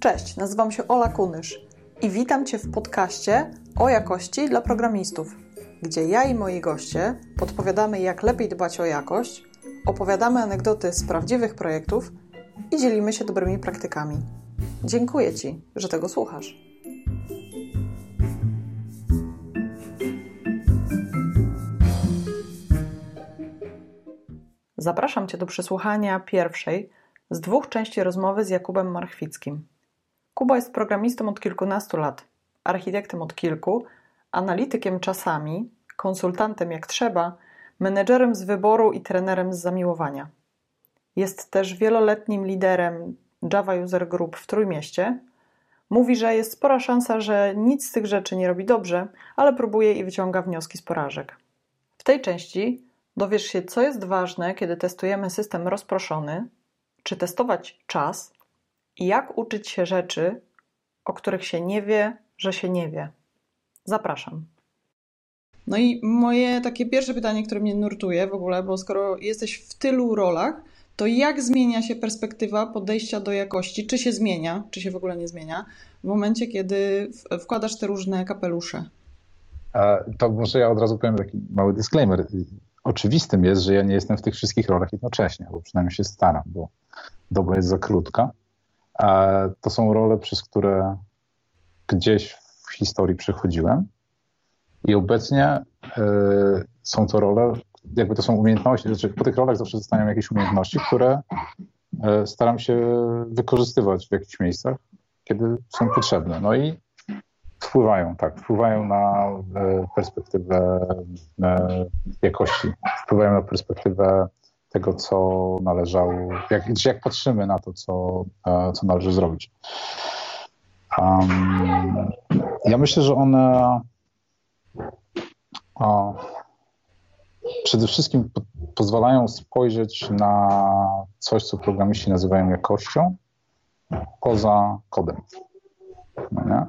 Cześć, nazywam się Ola Kunysz i witam Cię w podcaście o jakości dla programistów, gdzie ja i moi goście podpowiadamy, jak lepiej dbać o jakość, opowiadamy anegdoty z prawdziwych projektów i dzielimy się dobrymi praktykami. Dziękuję Ci, że tego słuchasz. Zapraszam Cię do przesłuchania pierwszej z dwóch części rozmowy z Jakubem Marchwickim. Kuba jest programistą od kilkunastu lat, architektem od kilku, analitykiem czasami, konsultantem jak trzeba, menedżerem z wyboru i trenerem z zamiłowania. Jest też wieloletnim liderem Java User Group w Trójmieście. Mówi, że jest spora szansa, że nic z tych rzeczy nie robi dobrze, ale próbuje i wyciąga wnioski z porażek. W tej części dowiesz się, co jest ważne, kiedy testujemy system rozproszony, czy testować czas jak uczyć się rzeczy, o których się nie wie, że się nie wie. Zapraszam. No i moje takie pierwsze pytanie, które mnie nurtuje w ogóle, bo skoro jesteś w tylu rolach, to jak zmienia się perspektywa podejścia do jakości? Czy się zmienia, czy się w ogóle nie zmienia, w momencie, kiedy wkładasz te różne kapelusze? To może ja od razu powiem taki mały disclaimer. Oczywistym jest, że ja nie jestem w tych wszystkich rolach jednocześnie, bo przynajmniej się staram, bo doba jest za krótka. To są role, przez które gdzieś w historii przechodziłem i obecnie y, są to role, jakby to są umiejętności, znaczy po tych rolach zawsze zostają jakieś umiejętności, które y, staram się wykorzystywać w jakichś miejscach, kiedy są potrzebne. No i wpływają, tak, wpływają na y, perspektywę jakości, wpływają na perspektywę tego, co należało, jak, jak patrzymy na to, co, co należy zrobić. Um, ja myślę, że one przede wszystkim po, pozwalają spojrzeć na coś, co programiści nazywają jakością, poza kodem. No?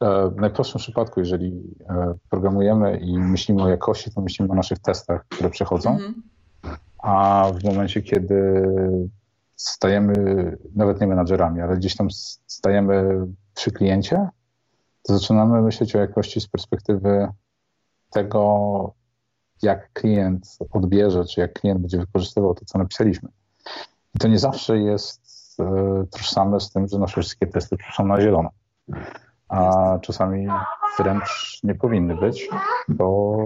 E, w najprostszym przypadku, jeżeli e, programujemy i myślimy o jakości, to myślimy o naszych testach, które przechodzą, mm -hmm. A w momencie, kiedy stajemy, nawet nie menadżerami, ale gdzieś tam stajemy przy kliencie, to zaczynamy myśleć o jakości z perspektywy tego, jak klient odbierze, czy jak klient będzie wykorzystywał to, co napisaliśmy. I to nie zawsze jest e, tożsame z tym, że nasze wszystkie testy są na zielono. A czasami wręcz nie powinny być, bo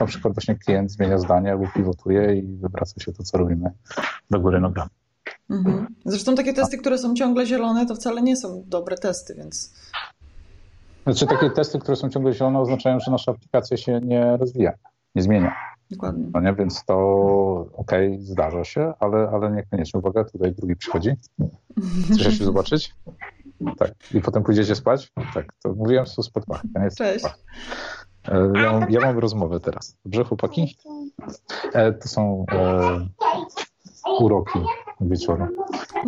na przykład właśnie klient zmienia zdanie albo pivotuje i wywraca się to, co robimy do góry nogami. Mhm. Zresztą takie testy, które są ciągle zielone, to wcale nie są dobre testy, więc znaczy takie testy, które są ciągle zielone oznaczają, że nasza aplikacja się nie rozwija, nie zmienia. Dokładnie. No nie? Więc to okej, okay, zdarza się, ale, ale niekoniecznie. Uwaga, tutaj drugi przychodzi. Chcesz się zobaczyć? Tak. I potem pójdziecie spać? Tak. To mówiłem, to spać. Cześć. E, ja mam, ja mam rozmowę teraz. Dobrze, chłopaki? E, to są e, uroki wieczoru.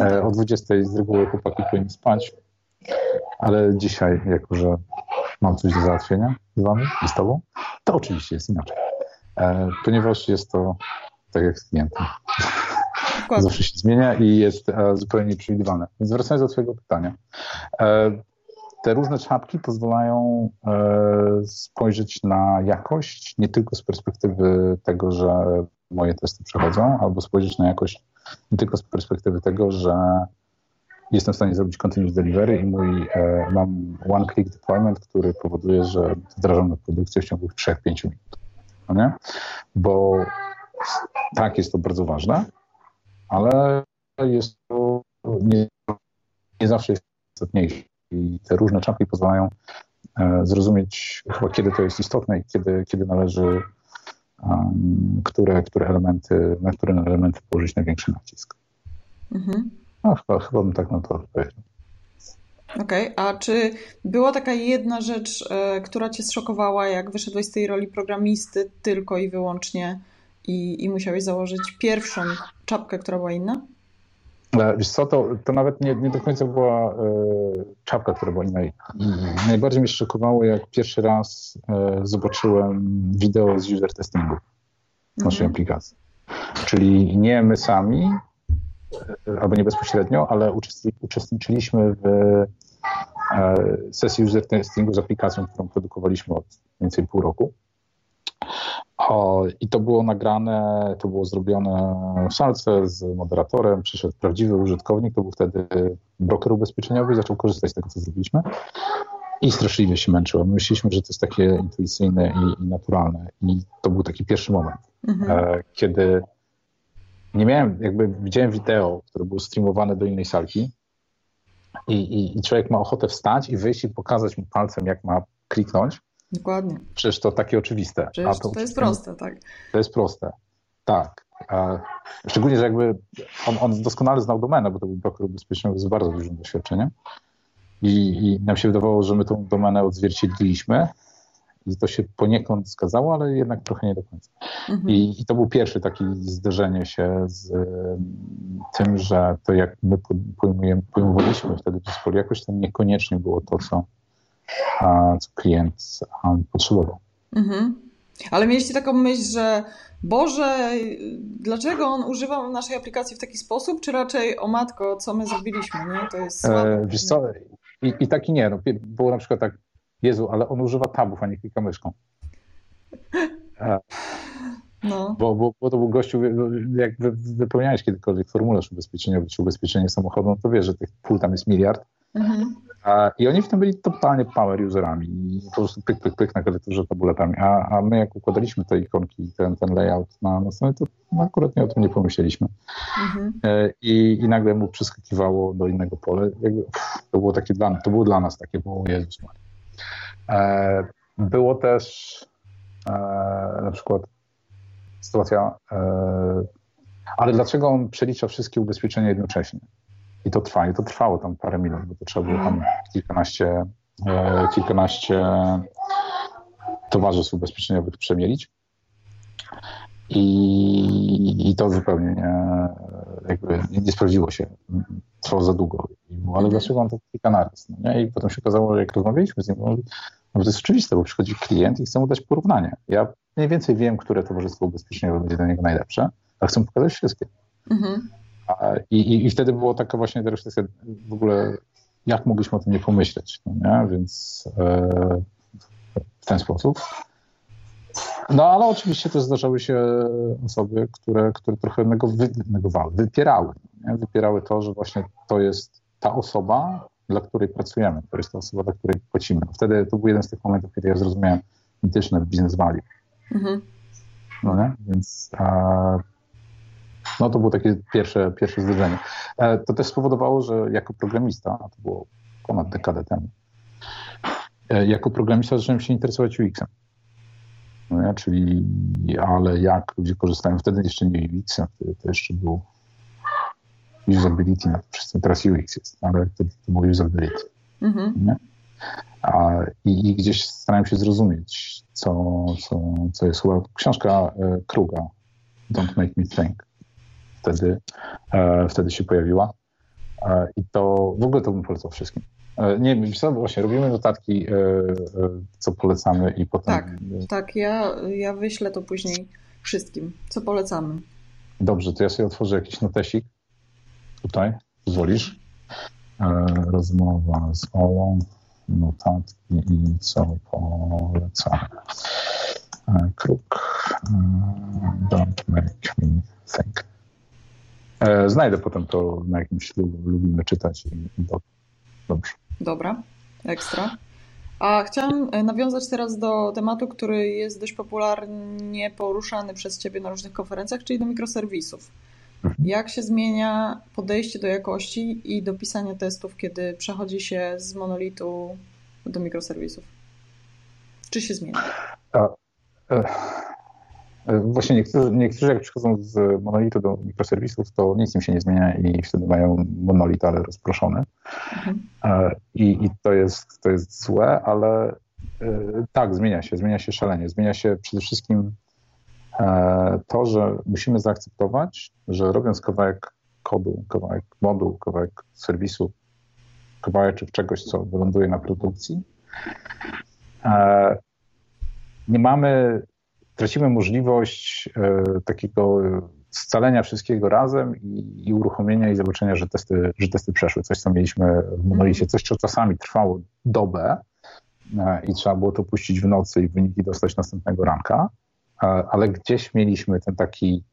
E, o 20 z reguły chłopaki powinny spać. Ale dzisiaj, jako że mam coś do załatwienia z wami i z tobą, to oczywiście jest inaczej. E, ponieważ jest to tak jak z klientem. Zawsze się zmienia i jest e, zupełnie nieprzewidywalne. Więc wracając do twojego pytania. E, te różne czapki pozwalają e, spojrzeć na jakość nie tylko z perspektywy tego, że moje testy przechodzą, albo spojrzeć na jakość nie tylko z perspektywy tego, że jestem w stanie zrobić continuous delivery i mój, e, mam one-click deployment, który powoduje, że wdrażam na produkcję w ciągu 3-5 minut. No nie? Bo tak, jest to bardzo ważne, ale jest to nie, nie zawsze jest istotniejsze. I te różne czapki pozwalają e, zrozumieć chyba, kiedy to jest istotne i kiedy, kiedy należy um, które, które elementy, na które elementy położyć największy nacisk. Mhm. No, chyba, chyba bym tak na to odpowiedział. Okej, okay. a czy była taka jedna rzecz, e, która cię zszokowała, jak wyszedłeś z tej roli programisty tylko i wyłącznie i, i musiałeś założyć pierwszą czapkę, która była inna? E, wiesz co, to, to nawet nie, nie do końca była e, czapka, która była inna. Najbardziej mnie szokowało, jak pierwszy raz e, zobaczyłem wideo z user testingu naszej mhm. aplikacji. Czyli nie my sami, albo nie bezpośrednio, ale uczestniczyliśmy w sesji user testingu z aplikacją, którą produkowaliśmy od mniej więcej pół roku. I to było nagrane, to było zrobione w salce z moderatorem, przyszedł prawdziwy użytkownik, to był wtedy broker ubezpieczeniowy zaczął korzystać z tego, co zrobiliśmy. I straszliwie się męczyło. Myśleliśmy, że to jest takie intuicyjne i, i naturalne. I to był taki pierwszy moment, mhm. e, kiedy nie miałem, jakby widziałem wideo, które było streamowane do innej salki i, i, i człowiek ma ochotę wstać i wyjść i pokazać mu palcem, jak ma kliknąć. Dokładnie. Przecież to takie oczywiste. Przecież to, to jest proste, tak. To jest proste, tak. Szczególnie, że jakby on, on doskonale znał domenę, bo to był broker ubezpieczeniowy z bardzo dużym doświadczeniem. I, I, nam się wydawało, że my tą domenę odzwierciedliliśmy i to się poniekąd zgadzało, ale jednak trochę nie do końca. Mhm. I, I, to był pierwszy taki zderzenie się z tym, że to jak my pojmujemy, pojmowaliśmy wtedy Discord, jakoś to niekoniecznie było to, co, co klient potrzebował. Mhm. Ale mieliście taką myśl, że Boże, dlaczego on używał naszej aplikacji w taki sposób, czy raczej o matko, co my zrobiliśmy, nie? To jest słabe. E, wiesz co, i, i taki nie, no, było na przykład tak, Jezu, ale on używa tabów, a nie klika myszką. E, no. Bo, bo, bo to był gościu, jak wypełniałeś kiedykolwiek formularz ubezpieczeniowy czy ubezpieczenie samochodu, no to wiesz, że tych pól tam jest miliard. Mhm. I oni w tym byli totalnie power userami i po prostu pyk, pyk, pyk na klawiaturze tabuletami. A, a my jak układaliśmy te ikonki, ten, ten layout na, na stronie, to akurat nie o tym nie pomyśleliśmy. Mhm. E, I, I nagle mu przeskakiwało do innego pola. Jakby, pff, to było takie dla, to było dla nas takie, bo Jezus. E, było też e, na przykład sytuacja, ale dlaczego on przelicza wszystkie ubezpieczenia jednocześnie? I to trwa, i to trwało tam parę minut, bo to trzeba było tam kilkanaście, e, kilkanaście towarzystw ubezpieczeniowych przemielić. I, I, to zupełnie nie, jakby nie, sprawdziło się. Trwało za długo. ale dlaczego on to kilka naraz? No nie? I potem się okazało, że jak rozmawialiśmy z nim, no, no to jest oczywiste, bo przychodzi klient i chce mu dać porównanie. Ja mniej więcej wiem, które towarzystwo ubezpieczeniowe będzie dla niego najlepsze, a chcę mu pokazać wszystkie. Mhm. I, i, wtedy było taka właśnie refleksja w ogóle, jak mogliśmy o tym nie pomyśleć, no nie? więc e, w ten sposób. No ale oczywiście też zdarzały się osoby, które, które trochę negowały, wypierały. Nie? Wypierały to, że właśnie to jest ta osoba, dla której pracujemy, to jest ta osoba, dla której płacimy. No wtedy to był jeden z tych momentów, kiedy ja zrozumiałem mityczne business value. Mhm. No nie? Więc a, no to było takie pierwsze, pierwsze zderzenie. E, to też spowodowało, że jako programista, a to było ponad dekadę temu, e, jako programista zacząłem się interesować UX-em. No ja, czyli, ale jak ludzie korzystają, wtedy jeszcze nie UX, wtedy to jeszcze było usability, no wszyscy teraz UX jest, ale wtedy to było usability. Mhm. A, i, i, gdzieś starałem się zrozumieć, co, co, co jest. Książka e, Kruga, Don't Make Me Think, wtedy, e, wtedy się pojawiła. E, I to w ogóle to bym polecał wszystkim. E, nie wiem, co, właśnie robimy notatki, co polecamy i potem... Tak, tak, ja, ja wyślę to później wszystkim, co polecamy. Dobrze, to ja sobie otworzę jakiś notesik tutaj, pozwolisz. Rozmowa z Olą, notatki i co polecamy. Kruk, don't make me think. E, znajdę potem to na jakimś lubimy czytać i to dobrze. Dobra, ekstra. A chciałam e, nawiązać teraz do tematu, który jest dość popularnie poruszany przez Ciebie na różnych konferencjach, czyli do mikroserwisów. Mhm. Jak się zmienia podejście do jakości i do pisania testów, kiedy przechodzi się z monolitu do mikroserwisów? Czy się zmienia? A, E, właśnie niektórzy, niektórzy jak przychodzą z monolitu do mikroserwisów, to nic im się nie zmienia i wtedy mają monolit, ale rozproszony. Mhm. E, I, I, to, jest, to jest złe, ale e, tak, zmienia się, zmienia się szalenie. Zmienia się przede wszystkim to, że musimy zaakceptować, że robiąc kawałek kodu, kawałek moduł, kawałek serwisu, kawałek czegoś, co wyląduje na produkcji, nie mamy tracimy możliwość e, takiego scalenia wszystkiego razem i, i, uruchomienia i zobaczenia, że testy, że testy przeszły. Coś, co mieliśmy w monolicie, coś, co czasami trwało dobę e, i trzeba było to puścić w nocy i wyniki dostać następnego ranka, e, ale gdzieś mieliśmy ten taki,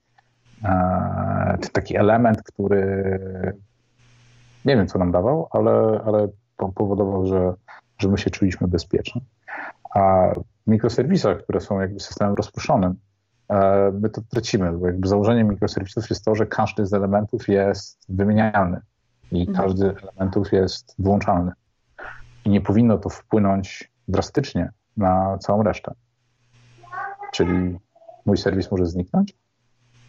e, ten taki element, który nie wiem, co nam dawał, ale, ale powodował, że, że my się czuliśmy bezpieczni. A w mikroserwisach, które są jakby systemem rozproszonym, e, my to tracimy, bo jakby założeniem mikroserwisów jest to, że każdy z elementów jest wymienialny i mhm. każdy z elementów jest wyłączalny. I nie powinno to wpłynąć drastycznie na całą resztę. Czyli mój serwis może zniknąć,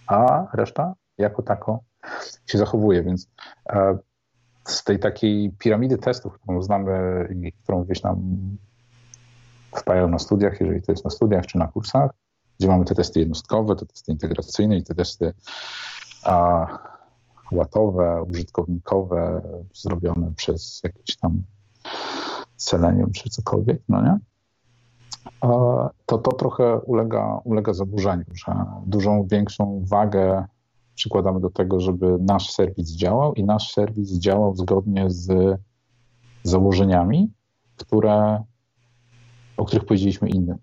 a reszta jako tako się zachowuje, więc e, z tej takiej piramidy testów, którą znamy i którą gdzieś nam wpajają na studiach, jeżeli to jest na studiach czy na kursach, gdzie mamy te testy jednostkowe, te testy integracyjne i te testy a, łatowe, użytkownikowe, zrobione przez jakieś tam Selenium czy cokolwiek, no nie? To to trochę ulega, ulega zaburzeniu, że dużą, większą wagę przykładamy do tego, żeby nasz serwis działał i nasz serwis działał zgodnie z założeniami, które, o których powiedzieliśmy innym.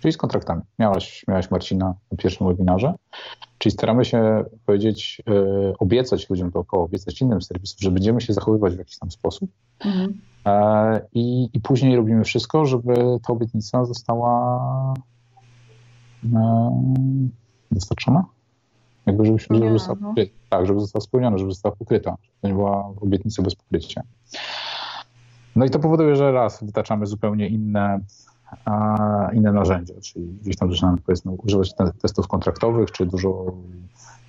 Czyli z kontraktami. Miałaś, miałaś Marcina na pierwszym webinarze. Czyli staramy się powiedzieć, yy, obiecać ludziom dookoła, obiecać innym serwisom, że będziemy się zachowywać w jakiś tam sposób. Mhm. E, i, I później robimy wszystko, żeby ta obietnica została e, dostarczona. Jakby żeby, żeby, została, no. tak, żeby została spełniona, żeby została pokryta. Żeby to nie była obietnica bez pokrycia. No i to powoduje, że raz wytaczamy zupełnie inne, inne narzędzia, czyli gdzieś tam zaczynamy powiedzmy używać testów kontraktowych, czy dużo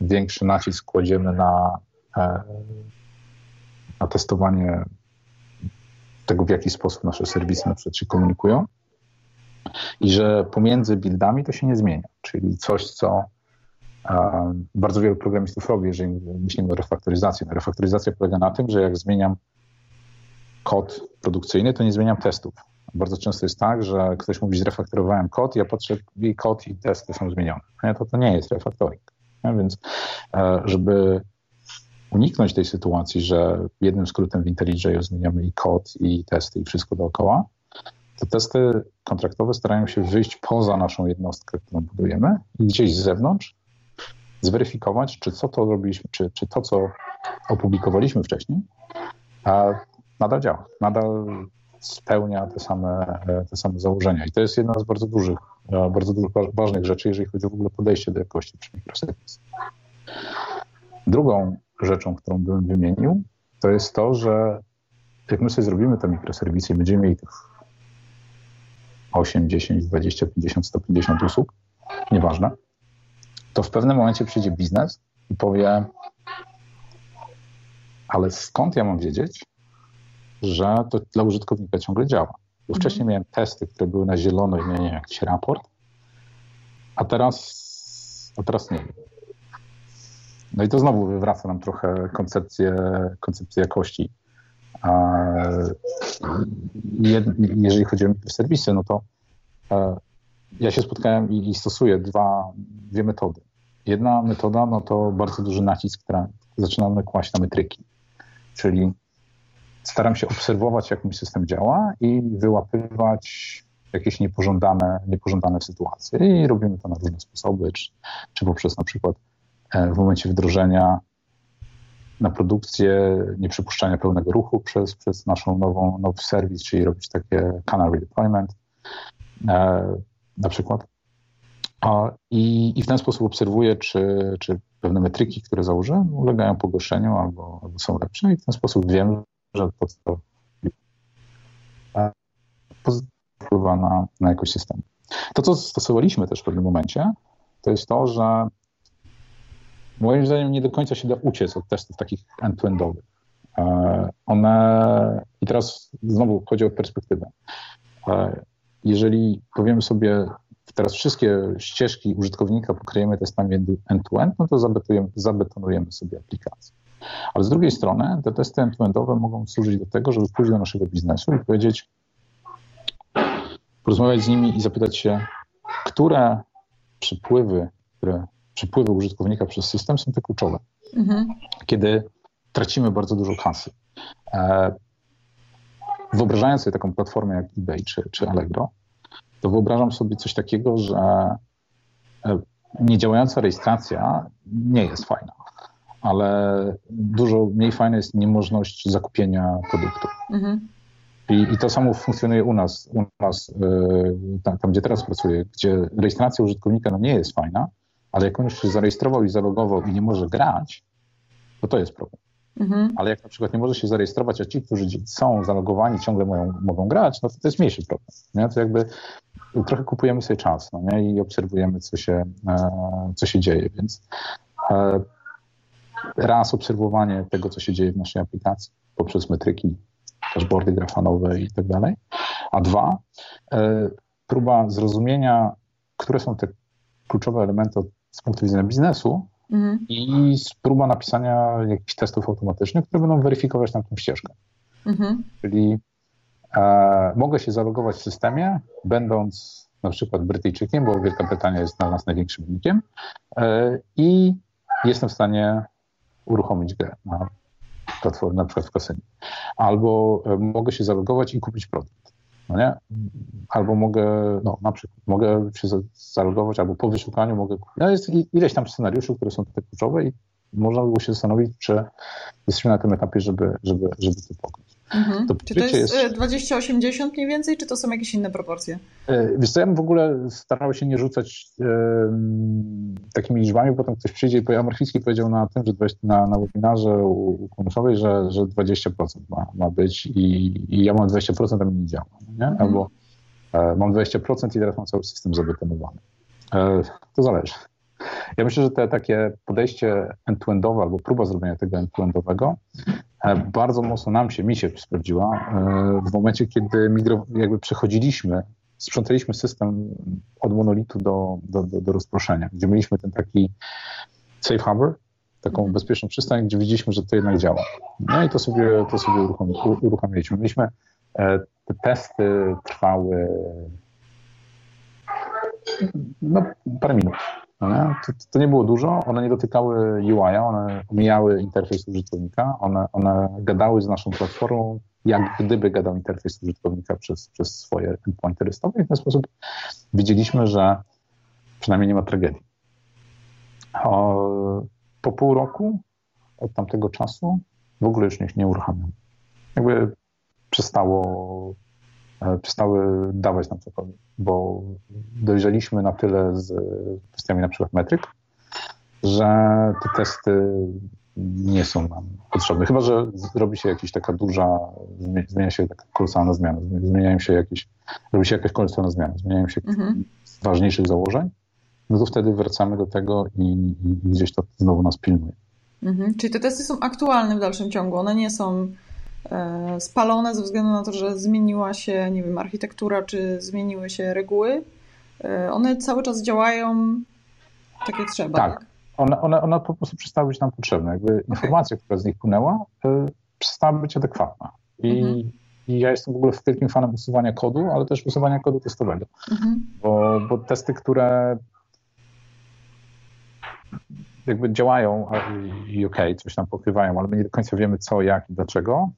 większy nacisk kładziemy na, e, na testowanie tego, w jaki sposób nasze serwisy na przykład się komunikują i że pomiędzy buildami to się nie zmienia, czyli coś, co bardzo wielu programistów robi, jeżeli myślimy o refaktoryzacji. No, refaktoryzacja polega na tym, że jak zmieniam kod produkcyjny, to nie zmieniam testów. Bardzo często jest tak, że ktoś mówi, że refaktorowałem kod, ja patrzę i kod i testy są zmienione. To, to nie jest refaktoring. Więc e, żeby uniknąć tej sytuacji, że jednym skrótem w IntelliJ zmieniamy i kod, i testy, i wszystko dookoła, to testy kontraktowe starają się wyjść poza naszą jednostkę, którą budujemy i gdzieś z zewnątrz zweryfikować, czy co to robiliśmy, czy, czy to, co opublikowaliśmy wcześniej, nadal działa, nadal spełnia te same, te same założenia. I to jest jedna z bardzo dużych, bardzo dużych, ważnych rzeczy, jeżeli chodzi o w ogóle podejście do jakości przy mikroserwis. Drugą rzeczą, którą bym wymienił, to jest to, że jak my sobie zrobimy te mikroserwisy i będziemy mieli tych 8, 10, 20, 50, 150 usług, nieważne, to w pewnym momencie przyjdzie biznes i powie, ale skąd ja mam wiedzieć, że to dla użytkownika ciągle działa? Bo wcześniej miałem testy, które były na zielono i miałem jakiś raport, a teraz, a teraz nie. No i to znowu wywraca nam trochę koncepcję, koncepcję jakości. Jeżeli chodzi o serwisy, no to e, ja się spotkałem i, stosuję dwa, dwie metody. Jedna metoda, no to bardzo duży nacisk, który zaczynamy kłaść na metryki. Czyli staram się obserwować, jak mój system działa i wyłapywać jakieś niepożądane, niepożądane sytuacje. I robimy to na różne sposoby, czy, czy poprzez na przykład e, w momencie wdrożenia na produkcję nieprzypuszczania pełnego ruchu przez, przez naszą nową, nowy serwis, czyli robić takie canary deployment. E, na przykład. I, I w ten sposób obserwuję, czy, czy pewne metryki, które założyłem, ulegają pogorszeniu albo, albo są lepsze i w ten sposób wiem, co pozytywnie wpływa na, na jakość. To, co stosowaliśmy też w pewnym momencie, to jest to, że moim zdaniem nie do końca się da uciec od testów takich end-to-endowych. E, one, i teraz znowu chodzi o perspektywę. E, jeżeli powiemy sobie, teraz wszystkie ścieżki użytkownika pokryjemy testami end-to-end, no to zabetonujemy sobie aplikację. Ale z drugiej strony te testy end-to-endowe mogą służyć do tego, żeby pójść do naszego biznesu i powiedzieć, porozmawiać z nimi i zapytać się, które przepływy, które przepływy użytkownika przez system są te kluczowe. Mhm. Kiedy tracimy bardzo dużo kasy. E, wyobrażając sobie taką platformę jak eBay czy, czy Allegro, to wyobrażam sobie coś takiego, że e, niedziałająca rejestracja nie jest fajna, ale dużo mniej fajna jest niemożność zakupienia produktu. Mhm. I, I, to samo funkcjonuje u nas, u nas e, tam, tam, gdzie teraz pracuję, gdzie rejestracja użytkownika no, nie jest fajna, ale jak on już się zarejestrował i zalogował i nie może grać, to to jest problem. Mhm. Ale jak na przykład nie może się zarejestrować, a ci, którzy są zalogowani, ciągle mają, mogą grać, no to to jest mniejszy problem. Nie? To jakby trochę kupujemy sobie czas no nie? i obserwujemy, co się, e, co się dzieje. Więc e, raz obserwowanie tego, co się dzieje w naszej aplikacji poprzez metryki, dashboardy grafanowe i tak dalej, a dwa, e, próba zrozumienia, które są te kluczowe elementy z punktu widzenia biznesu, mhm. i próba napisania jakichś testów automatycznych, które będą weryfikować tam tą ścieżkę. Mhm. Czyli e, mogę się zalogować w systemie, będąc na przykład Brytyjczykiem, bo Wielka Brytania jest dla nas największym rynkiem e, i jestem w stanie uruchomić grę na platformie, na przykład w kasynie. Albo e, mogę się zalogować i kupić produkt. No nie? Albo mogę, no na przykład, mogę się zalogować, albo po wyszukaniu mogę kupić. No jest ileś tam scenariuszy, które są tutaj kluczowe i można było się zastanowić, czy jesteśmy na tym etapie, żeby, żeby, żeby to pokryć. Mhm. To czy to jest, jest 20-80 mniej więcej, czy to są jakieś inne proporcje? E, wiesz co, ja bym w ogóle starał się nie rzucać e, takimi liczbami, potem ktoś przyjdzie i powie, a Marchwicki powiedział na tym, że 20, na, na webinarze u, u że, że 20% ma, ma być i, i ja mam 20%, a mi nie działa. Nie? Mhm. Albo e, mam 20% i teraz mam cały system zabetonowany. E, to zależy. Ja myślę, że te takie podejście end-to-endowe albo próba zrobienia tego end-to-endowego e, bardzo mocno nam się, mi się sprawdziła e, w momencie, kiedy jakby przechodziliśmy, sprzątaliśmy system od monolitu do, do, do, do rozproszenia, gdzie mieliśmy ten taki safe harbor, taką bezpieczną przystań, gdzie widzieliśmy, że to jednak działa. No i to sobie, to sobie uruchomiliśmy. Mieliśmy, e, te testy trwały no, parę minut. No to, to, nie było dużo, one nie dotykały UI, one omijały interfejs użytkownika, one, one gadały z naszą platformą, jak gdyby gadał interfejs użytkownika przez, przez swoje endpointy rystowe i w ten sposób widzieliśmy, że przynajmniej nie ma tragedii. O, po pół roku od tamtego czasu w ogóle już nie, nie uruchamiam. Jakby przestało przestały dawać nam cokolwiek, bo dojrzeliśmy na tyle z kwestiami na przykład metryk, że te testy nie są nam potrzebne. Chyba, że robi się jakaś taka duża, zmienia się taka kolosalna zmiana, zmieniają się jakieś, robi się jakaś kolosalna zmiana, zmieniają się mhm. z ważniejszych założeń, no to wtedy wracamy do tego i, i gdzieś to znowu nas pilnuje. Mhm. Czyli te testy są aktualne w dalszym ciągu, one nie są E, spalone ze względu na to, że zmieniła się, nie wiem, architektura, czy zmieniły się reguły. E, one cały czas działają tak jak trzeba. Tak. tak? One, one, one po prostu przestały być nam potrzebne. Jakby okay. informacja, która z nich płynęła, y, przestała być adekwatna. I, mhm. I, ja jestem w ogóle wielkim fanem usuwania kodu, ale też usuwania kodu testowego. Mhm. Bo, bo testy, które jakby działają i okej, okay, coś tam pokrywają, ale my nie do końca wiemy co, jak i dlaczego,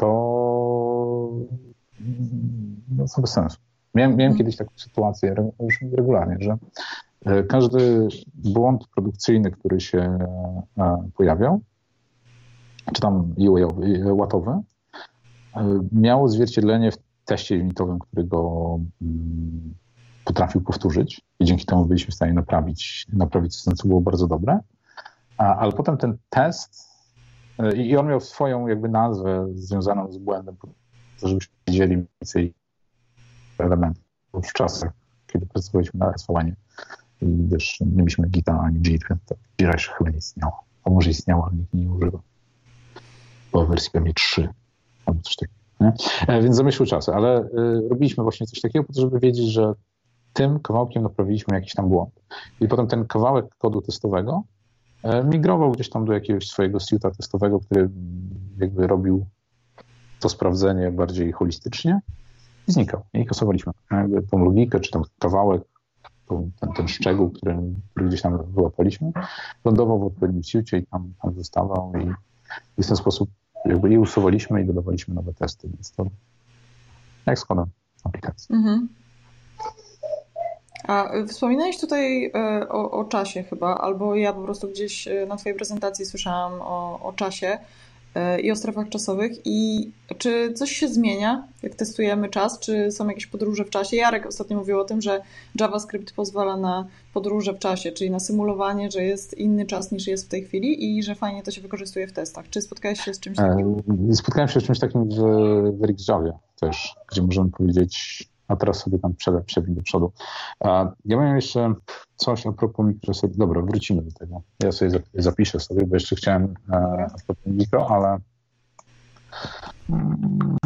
to no, to bez sensu. Miałem, miałem kiedyś taką sytuację już regularnie, że e, każdy błąd produkcyjny, który się e, pojawiał, czy tam łatowy, e, miało odzwierciedlenie w teście unitowym, który go mm, potrafił powtórzyć i dzięki temu byliśmy w stanie naprawić, naprawić system, co było bardzo dobre. Ale potem ten test i on miał swoją jakby nazwę związaną z błędem, żebyśmy wiedzieli mniej więcej elementy. W czasach, kiedy pracowaliśmy na sv i wiesz, nie mieliśmy Gita ani Jira, to Jira jeszcze chyba nie istniało. A może istniało, ale nikt nie używa. Bo wersji pewnie 3 albo coś takiego. Nie? E, więc zamyślły czasy, ale y, robiliśmy właśnie coś takiego po to, żeby wiedzieć, że tym kawałkiem naprawiliśmy jakiś tam błąd. I potem ten kawałek kodu testowego E, migrował gdzieś tam do jakiegoś swojego suita testowego, który jakby robił to sprawdzenie bardziej holistycznie i znikał. I kasowaliśmy jakby tą logikę, czy tam kawałek ten, ten szczegół, który, który gdzieś tam wyłapaliśmy, lądował w odpowiednim siłcie i tam, tam zostawał i, i w ten sposób jakby i usuwaliśmy i dodawaliśmy nowe testy, więc to jak składam aplikacji. Mhm. A wspominałeś tutaj e, o, o, czasie chyba, albo ja po prostu gdzieś e, na Twojej prezentacji słyszałam o, o czasie e, i o strefach czasowych. I czy coś się zmienia, jak testujemy czas? Czy są jakieś podróże w czasie? Jarek ostatnio mówił o tym, że JavaScript pozwala na podróże w czasie, czyli na symulowanie, że jest inny czas niż jest w tej chwili i że fajnie to się wykorzystuje w testach. Czy spotkałeś się z czymś takim? Spotkałem się z czymś takim w, w RxJavie też, gdzie możemy powiedzieć a teraz sobie tam przebieg do przodu. Ja mam jeszcze coś a propos mikro. Dobra, wrócimy do tego. Ja sobie zapiszę sobie, bo jeszcze chciałem a propos mikro, ale mm,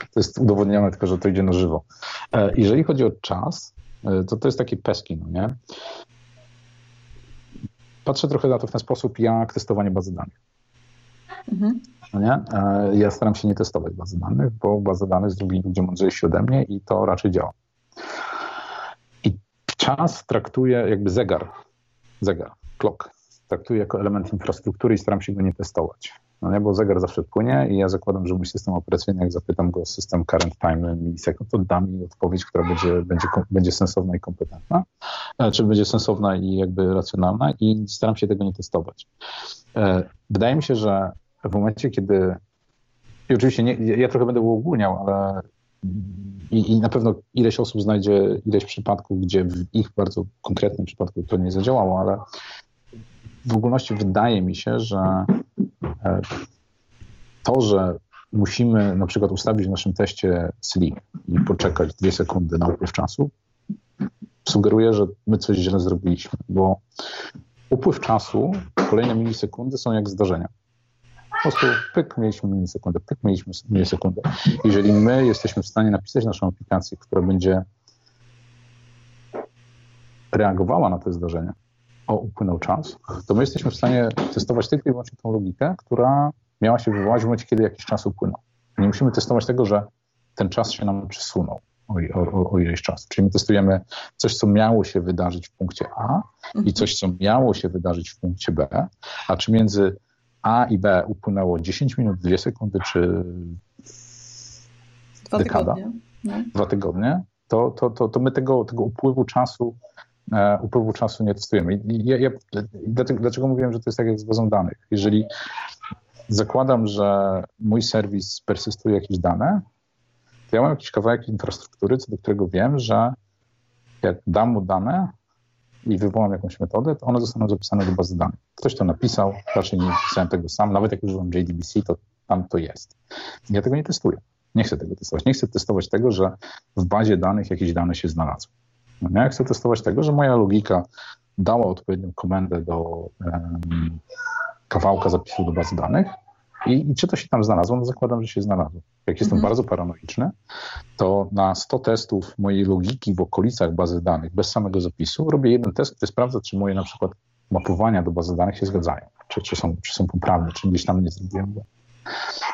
to jest udowodnione tylko, że to idzie na żywo. E, jeżeli chodzi o czas, e, to to jest takie peski, no nie? Patrzę trochę na to w ten sposób, jak testowanie bazy danych. Mhm. No nie? E, ja staram się nie testować bazy danych, bo bazy danych zrobili ludzie mądrzejsi ode mnie i to raczej działa. I czas traktuję jakby zegar, zegar, clock, traktuję jako element infrastruktury i staram się go nie testować. No nie, bo zegar zawsze płynie i ja zakładam, że mój system operacyjny, jak zapytam go system current time milisekund, to da mi odpowiedź, która będzie, będzie, będzie sensowna i kompetentna, e, czy będzie sensowna i jakby racjonalna i staram się tego nie testować. E, wydaje mi się, że w momencie, kiedy. I oczywiście nie, ja trochę będę uogólniał, ale i, i, na pewno ileś osób znajdzie ileś przypadków, gdzie w ich bardzo konkretnym przypadku to nie zadziałało, ale w ogólności wydaje mi się, że e, to, że musimy na przykład ustawić w naszym teście sleep i poczekać dwie sekundy na upływ czasu, sugeruje, że my coś źle zrobiliśmy, bo upływ czasu, kolejne milisekundy są jak zdarzenia. Po prostu pyk, mieliśmy milisekundę, pyk, mieliśmy milisekundę. Jeżeli my jesteśmy w stanie napisać naszą aplikację, która będzie reagowała na te zdarzenia, o, upłynął czas, to my jesteśmy w stanie testować tylko i wyłącznie tą logikę, która miała się wywołać w momencie, kiedy jakiś czas upłynął. Nie musimy testować tego, że ten czas się nam przesunął o, o, o ileś czasu. Czyli my testujemy coś, co miało się wydarzyć w punkcie A i coś, co miało się wydarzyć w punkcie B, a czy między a i B upłynęło 10 minut, 2 sekundy czy Dwa dekada, tygodnie. No. dwa tygodnie, to, to, to, to my tego, tego upływu czasu e, upływu czasu nie testujemy. I ja, ja, dlaczego, dlaczego mówiłem, że to jest tak jak z bazą danych? Jeżeli zakładam, że mój serwis persystuje jakieś dane, to ja mam jakiś kawałek infrastruktury, co do którego wiem, że jak dam mu dane, i wywołam jakąś metodę, to one zostaną zapisane do bazy danych. Ktoś to napisał, raczej nie pisałem tego sam, nawet jak używam JDBC, to tam to jest. Ja tego nie testuję. Nie chcę tego testować. Nie chcę testować tego, że w bazie danych jakieś dane się znalazły. No, ja chcę testować tego, że moja logika dała odpowiednią komendę do um, kawałka zapisu do bazy danych i, I, czy to się tam znalazło? No zakładam, że się znalazło. Jak jestem mhm. bardzo paranoiczny, to na 100 testów mojej logiki w okolicach bazy danych bez samego zapisu robię jeden test, który sprawdza, czy moje na przykład mapowania do bazy danych się zgadzają, czy, czy, są, czy są poprawne, czy gdzieś tam nie zrobiłem.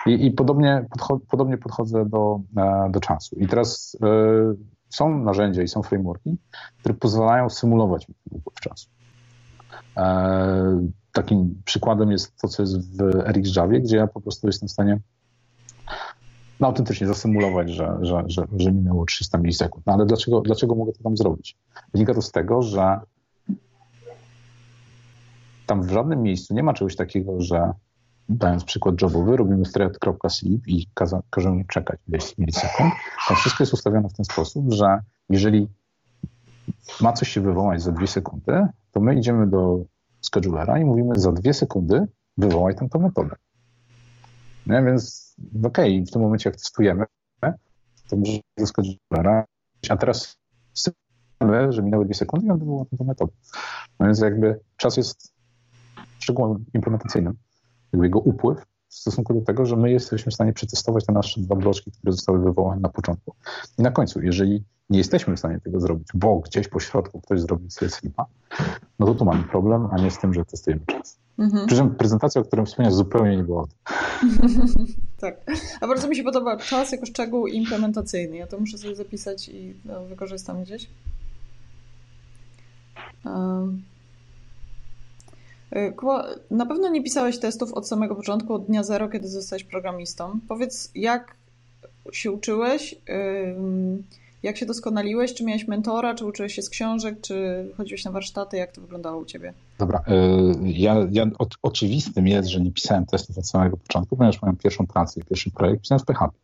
I, i podobnie, podcho podobnie podchodzę do, e, do czasu. I teraz y, są narzędzia i są frameworki, które pozwalają symulować upływ czasu. E, takim przykładem jest to, co jest w RxJavie, gdzie ja po prostu jestem w stanie no, autentycznie zasymulować, że, że, że, że minęło 300 milisekund. No ale dlaczego, dlaczego mogę to tam zrobić? Wynika to z tego, że tam w żadnym miejscu nie ma czegoś takiego, że dając przykład jobowy, robimy thread.sleep i każemy czekać ileś milisekund. Tam wszystko jest ustawione w ten sposób, że jeżeli ma coś się wywołać za dwie sekundy, to my idziemy do schedulera i mówimy za dwie sekundy wywołaj tę metodę. Nie? Więc okej, okay, w tym momencie jak testujemy, to możemy do schedulera, a teraz chcemy, że minęły dwie sekundy i on wywoła tę metodę. No więc jakby czas jest szczegółem implementacyjnym, jakby jego upływ w stosunku do tego, że my jesteśmy w stanie przetestować te nasze dwa bloczki, które zostały wywołane na początku. I na końcu, jeżeli nie jesteśmy w stanie tego zrobić, bo gdzieś po środku ktoś zrobił sobie slipa, no to tu mamy problem, a nie z tym, że testujemy czas. Mhm. Przy czym prezentacja, o której wspomniałeś, zupełnie nie była o tym. tak. A bardzo mi się podoba czas jako szczegół implementacyjny. Ja to muszę sobie zapisać i no, wykorzystam gdzieś. Kuba, na pewno nie pisałeś testów od samego początku, od dnia zero, kiedy zostałeś programistą. Powiedz, jak się uczyłeś, jak się doskonaliłeś, czy miałeś mentora, czy uczyłeś się z książek, czy chodziłeś na warsztaty, jak to wyglądało u Ciebie? Dobra, e, ja, ja oczywistym jest, że nie pisałem testów od samego początku, ponieważ moją pierwszą pracę i pierwszy projekt pisałem w PHP.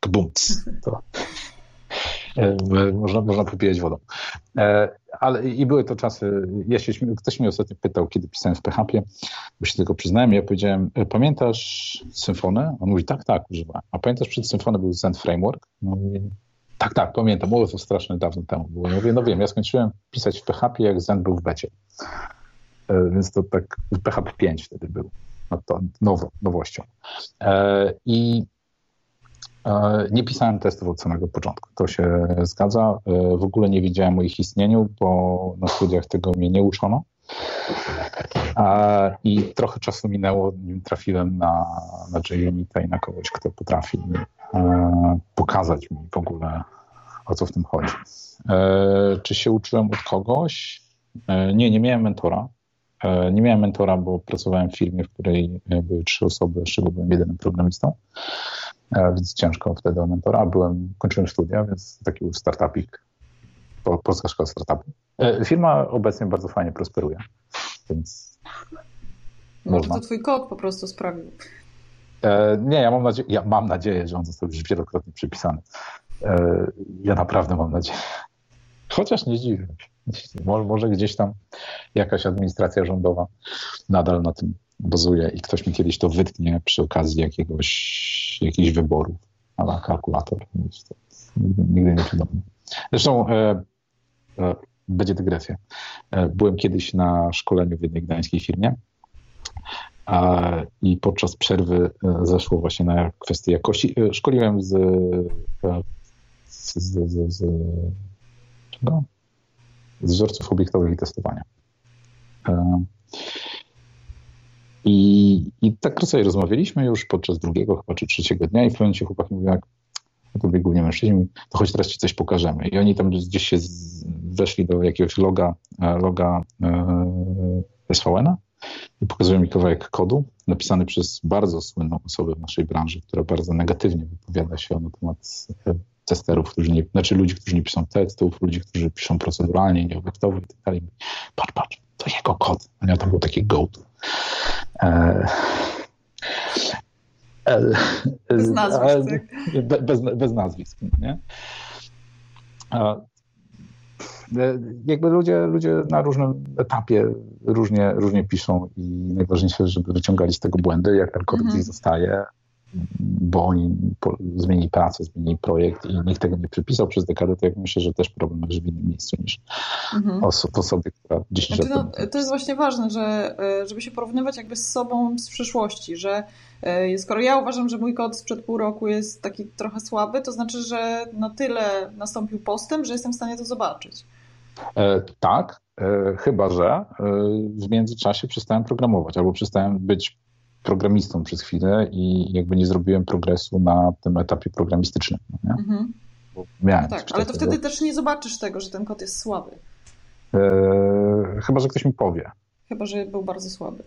Kbumc. To. Można, można popijać wodą. E, ale i były to czasy, ja się, ktoś mnie ostatnio pytał, kiedy pisałem w PHP, bo się tego przyznałem, ja powiedziałem, e, pamiętasz symfonę? On mówi, tak, tak, używałem. A pamiętasz, przed symfoną był Zen Framework? No, mówię, tak, tak, pamiętam, było to strasznie dawno temu. Było. Ja mówię, no wiem, ja skończyłem pisać w PHP, jak Zen był w becie. Więc to tak, PHP 5 wtedy był, no to nowo, nowością. I E, nie pisałem testów od samego początku, to się zgadza. E, w ogóle nie wiedziałem o ich istnieniu, bo na studiach tego mnie nie uczono. I trochę czasu minęło, nim trafiłem na, na JUnita i na kogoś, kto potrafi e, pokazać mi w ogóle, o co w tym chodzi. Czy się uczyłem od kogoś? Nie, nie miałem mentora. Nie miałem mentora, bo pracowałem w firmie, w której były trzy osoby, z czego byłem jedynym programistą. E, więc ciężko wtedy o mentora. Byłem, kończyłem studia, więc taki startupik, polska szkoła startupu. E, firma obecnie bardzo fajnie prosperuje, więc Może to twój kod po prostu sprawił. E, nie, ja mam, nadzieję, ja mam nadzieję, że on został już wielokrotnie przypisany. Ja naprawdę mam nadzieję. Chociaż nie dziwię się. Może, może gdzieś tam jakaś administracja rządowa nadal na tym bazuje i ktoś mi kiedyś to wytknie przy okazji jakiegoś, jakichś wyborów, ale kalkulator. Nigdy, nigdy nie przydomny. Zresztą e, e, będzie dygresja. E, byłem kiedyś na szkoleniu w jednej gdańskiej firmie i podczas przerwy e, zeszło właśnie na kwestię jakości. E, szkoliłem z, e, z, z, z, z czego? Z wzorców obiektowych i testowania. I, I tak sobie rozmawialiśmy już podczas drugiego chyba czy trzeciego dnia i w pewnym chłopaki mówią, jak to głównie mężczyźni, to choć teraz ci coś pokażemy. I oni tam gdzieś się weszli do jakiegoś loga, e, loga e, SVN-a i pokazują mi kawałek kodu napisany przez bardzo słynną osobę w naszej branży, która bardzo negatywnie wypowiada się na temat e, testerów, którzy nie, znaczy ludzi, którzy nie piszą testów, ludzi, którzy piszą proceduralnie, nieobiektowo i tak. Patrz, patrz, to jego kod. A to był taki go-to. E, e, bez nazwisk. Bez, bez nazwisk, nie? Jakby ludzie, ludzie na różnym etapie różnie, różnie piszą i najważniejsze, żeby wyciągali z tego błędy, jak ten kod mm -hmm. zostaje, bo oni zmienili pracę, zmienili projekt i nikt tego nie przypisał przez dekadę, to jak myślę, że też problem leży w innym miejscu niż mhm. oso w osobie, która 10 znaczy, lat no, To jest właśnie ważne, że, e, żeby się porównywać jakby z sobą z przyszłości, że e, skoro ja uważam, że mój kod sprzed pół roku jest taki trochę słaby, to znaczy, że na tyle nastąpił postęp, że jestem w stanie to zobaczyć. E, tak, e, chyba że w międzyczasie przestałem programować albo przestałem być programistą przez chwilę i jakby nie zrobiłem progresu na tym etapie programistycznym. No nie? Mhm. miałem no tak, ale to wtedy też nie zobaczysz tego, że ten kod jest słaby. Eee, chyba, że ktoś mi powie. Chyba, że był bardzo słaby.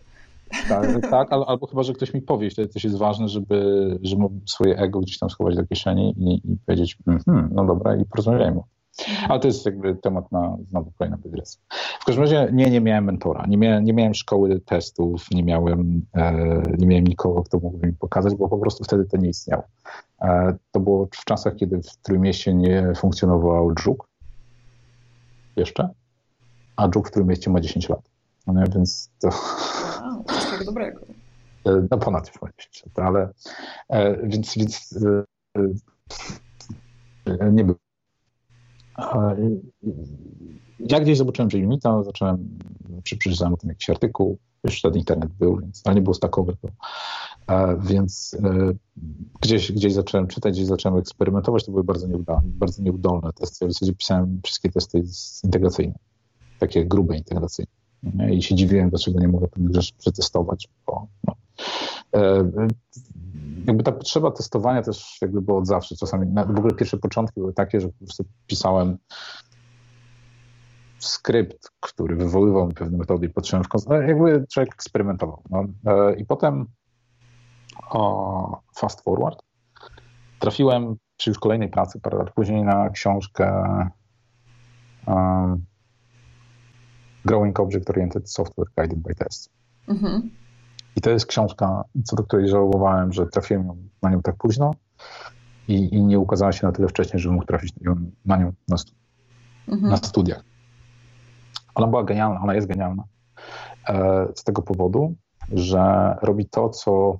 Tak, tak albo chyba, że ktoś mi powie, wtedy też jest ważne, żeby, żeby swoje ego gdzieś tam schować do kieszeni i, i powiedzieć, hmm, no dobra, i porozmawiajmy. Mhm. Ale to jest jakby temat na znowu kolejną dygresję. W każdym razie nie, nie miałem mentora, nie miałem, nie miałem szkoły testów, nie miałem, e, nie miałem nikogo, kto mógłby mi pokazać, bo po prostu wtedy to nie istniało. E, to było w czasach, kiedy w Trójmieście nie funkcjonował dżuk jeszcze, a dżuk w Trójmieście ma 10 lat. No więc to... Wow, coś tak dobrego. E, no ponad już ma 10 lat, ale e, więc, więc e, e, nie był ja gdzieś zobaczyłem, że Unita, zacząłem, przeczytałem o tym jakiś artykuł, już wtedy internet był, więc, ale nie było stakowy, to, więc e, gdzieś, gdzieś zacząłem czytać, gdzieś zacząłem eksperymentować, to były bardzo nieudolne, bardzo nieudolne testy. W zasadzie pisałem wszystkie testy integracyjne, takie grube integracyjne. I się dziwiłem, dlaczego nie mogę pewnych rzeczy przetestować, bo no. Jakby ta potrzeba testowania też jakby było od zawsze. Czasami w ogóle pierwsze początki były takie, że po prostu pisałem skrypt, który wywoływał mi pewne metody i w kontekście, no, jakby człowiek eksperymentował. No. E, I potem o, fast forward trafiłem przy już kolejnej pracy parę lat później na książkę um, Growing Object Oriented Software Guided by Tests. Mhm. I to jest książka, co do której żałowałem, że trafiłem na nią tak późno i, i nie ukazała się na tyle wcześnie, żeby mógł trafić na nią na, stu mhm. na studiach. Ona była genialna, ona jest genialna e, z tego powodu, że robi to, co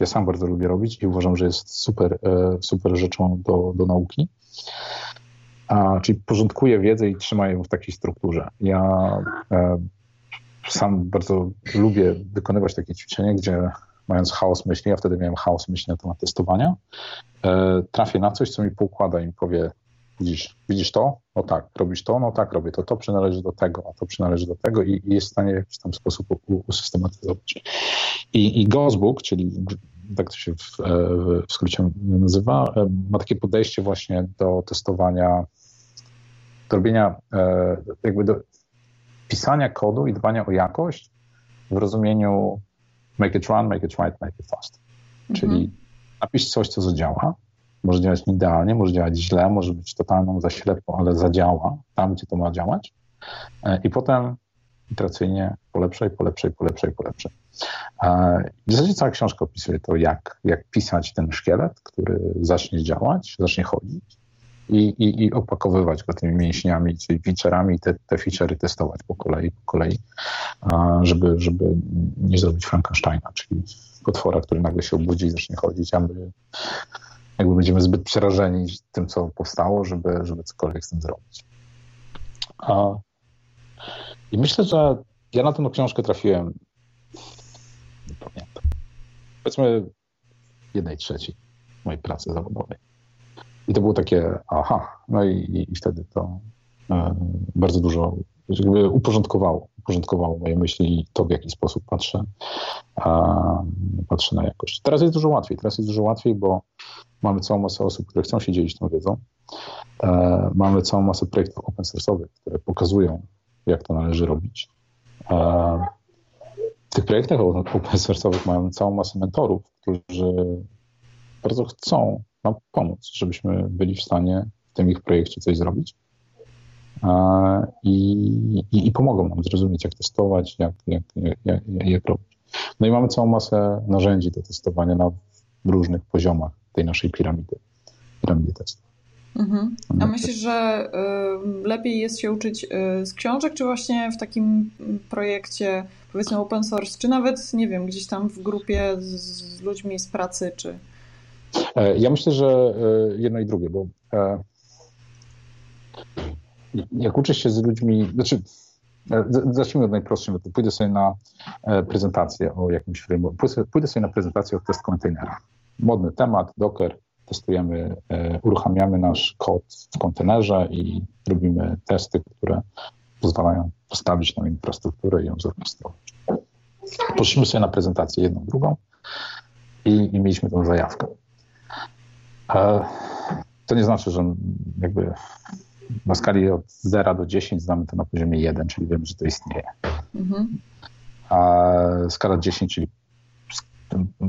ja sam bardzo lubię robić i uważam, że jest super, e, super rzeczą do, do nauki. A, czyli porządkuje wiedzę i trzyma ją w takiej strukturze. Ja e, sam bardzo lubię wykonywać takie ćwiczenia, gdzie mając chaos myśli, a wtedy miałem chaos myśli na temat testowania, e, trafię na coś, co mi poukłada i mi powie, widzisz, widzisz to? No tak. Robisz to? No tak, robię to. To przynależy do tego, a to przynależy do tego i, i jest w stanie w jakiś tam sposób usystematyzować. I, i Gozbook, czyli tak to się w, e, w skrócie nazywa, e, ma takie podejście właśnie do testowania, do robienia, jakby do pisania kodu i dbania o jakość w rozumieniu make it run, make it right, make it fast. Mhm. Czyli napisz coś, co zadziała, może działać idealnie, może działać źle, może być totalną zaślepą, ale zadziała tam, gdzie to ma działać. I potem iteracyjnie polepszaj, polepszaj, polepszaj, polepszaj. W zasadzie cała książka opisuje to, jak, jak pisać ten szkielet, który zacznie działać, zacznie chodzić i, i, i opakowywać go tymi mięśniami, czyli featureami te, te feature'y testować po kolei, po kolei, żeby, żeby nie zrobić Frankensteina, czyli potwora, który nagle się obudzi i zacznie chodzić, a my jakby będziemy zbyt przerażeni tym, co powstało, żeby, żeby cokolwiek z tym zrobić. I myślę, że ja na tę książkę trafiłem, nie pamiętam, powiedzmy jednej trzeciej mojej pracy zawodowej. I to było takie, aha, no i, i wtedy to e, bardzo dużo jakby uporządkowało, uporządkowało moje myśli i to, w jaki sposób patrzę, a, patrzę na jakość. Teraz jest dużo łatwiej, teraz jest dużo łatwiej, bo mamy całą masę osób, które chcą się dzielić tą wiedzą. E, mamy całą masę projektów open source'owych, które pokazują, jak to należy robić. W tych projektach open source'owych mamy całą masę mentorów, którzy bardzo chcą nam pomóc, żebyśmy byli w stanie w tym ich projekcie coś zrobić. I, i, i pomogą nam zrozumieć, jak testować, jak, jak, jak, jak, robić. No i mamy całą masę narzędzi do testowania na różnych poziomach tej naszej piramidy, piramidy testu. Mhm. A myślisz, że y, lepiej jest się uczyć y, z książek, czy właśnie w takim projekcie, powiedzmy open source, czy nawet, nie wiem, gdzieś tam w grupie z ludźmi z pracy, czy... E, ja myślę, że e, jedno i drugie, bo e, jak uczysz się z ludźmi, znaczy zacznijmy od najprostszego, to pójdę sobie na prezentację o jakimś frameworku, pójdę sobie na prezentację o test kontenera. Modny temat, Docker, testujemy, uruchamiamy nasz kod w kontenerze i robimy testy, które pozwalają postawić nam infrastrukturę i ją zorganizować. Poszliśmy sobie na prezentację jedną, drugą i, i mieliśmy tą zajawkę. To nie znaczy, że jakby na skali od 0 do 10 znamy to na poziomie 1, czyli wiemy, że to istnieje. Mhm. A skala 10, czyli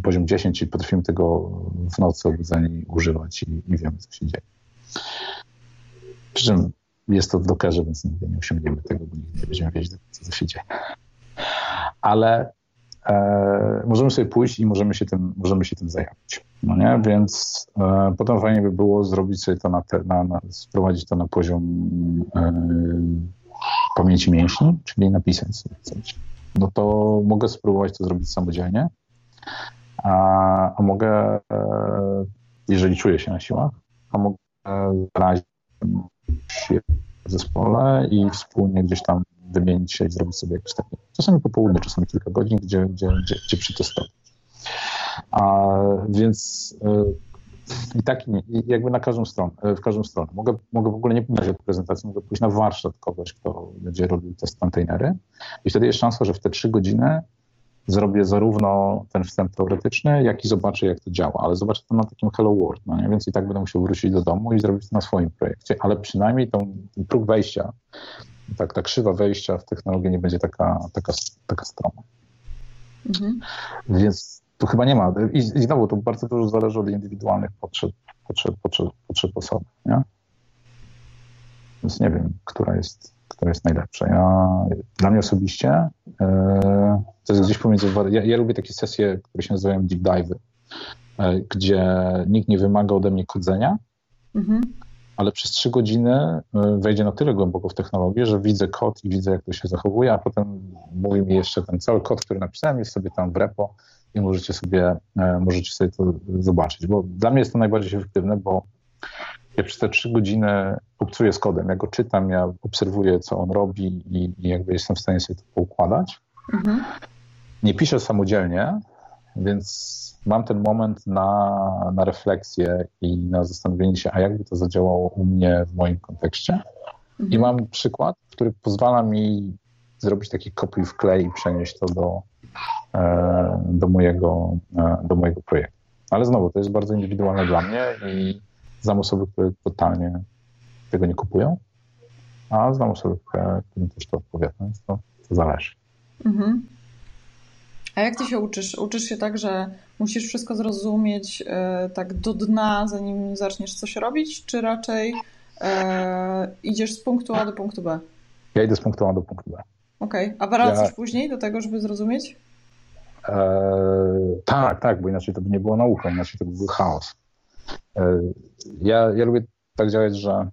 poziom 10 i potrafimy tego w nocy obudzeni używać i, i wiemy, co się dzieje. Przy czym jest to w Dockerze, więc nigdy nie osiągniemy tego, bo nigdy nie będziemy wiedzieć, co się dzieje. Ale e, możemy sobie pójść i możemy się tym, możemy się tym zajmować. No nie? Więc e, potem fajnie by było zrobić sobie to na, te, na, na sprowadzić to na poziom e, pamięci mięśni, czyli napisać sobie coś. No to mogę spróbować to zrobić samodzielnie, a, a mogę, e, jeżeli czuję się na siłach, a mogę zrazić się w zespole i wspólnie gdzieś tam wymienić się i zrobić sobie jakieś takie, czasami po południu, czasami kilka godzin, gdzie, gdzie, gdzie, gdzie przetestować. A, więc e, i tak jakby na każdą stronę, e, w każdą stronę. Mogę, mogę w ogóle nie pójść na prezentacji, mogę pójść na warsztat kogoś, kto będzie robił test kontejnery i wtedy jest szansa, że w te trzy godziny zrobię zarówno ten wstęp teoretyczny, jak i zobaczę, jak to działa, ale zobaczę to na takim Hello World, no nie? więc i tak będę musiał wrócić do domu i zrobić to na swoim projekcie, ale przynajmniej tą, ten próg wejścia tak, ta krzywa wejścia w technologię nie będzie taka, taka, taka stroma. Mhm. Więc tu chyba nie ma. I, I znowu to bardzo dużo zależy od indywidualnych potrzeb, potrzeb, potrzeb, potrzeb osoby. Nie? Więc nie wiem, która jest, która jest najlepsza. Ja, dla mnie osobiście e, to jest gdzieś pomiędzy. Ja, ja lubię takie sesje, które się nazywają deep dive, e, gdzie nikt nie wymaga ode mnie kodzenia, mhm. Ale przez trzy godziny e, wejdzie na tyle głęboko w technologię, że widzę kod i widzę, jak to się zachowuje, a potem mówi mi jeszcze ten cały kod, który napisałem, jest sobie tam w repo i możecie sobie, e, możecie sobie to zobaczyć. Bo dla mnie jest to najbardziej efektywne, bo ja przez te trzy godziny obcuję z kodem. Ja go czytam, ja obserwuję, co on robi i, i jakby jestem w stanie sobie to poukładać. Mhm. Nie piszę samodzielnie, więc mam ten moment na, na refleksję i na zastanowienie się, a jakby to zadziałało u mnie w moim kontekście. Mhm. I mam przykład, który pozwala mi zrobić taki kopiuj w klej i przenieść to do, e, do, mojego, e, do mojego projektu. Ale znowu, to jest bardzo indywidualne dla mnie i znam osoby, które totalnie tego nie kupują, a znam osoby, które, którym też to odpowiada, więc to, to zależy. Mhm. A jak ty się uczysz? Uczysz się tak, że musisz wszystko zrozumieć e, tak do dna, zanim zaczniesz coś robić, czy raczej e, idziesz z punktu A do punktu B? Ja idę z punktu A do punktu B. Okej, okay. a wracasz ja... później do tego, żeby zrozumieć? E, tak, tak, bo inaczej to by nie było nauką, inaczej to by był chaos. E, ja, ja lubię tak działać, że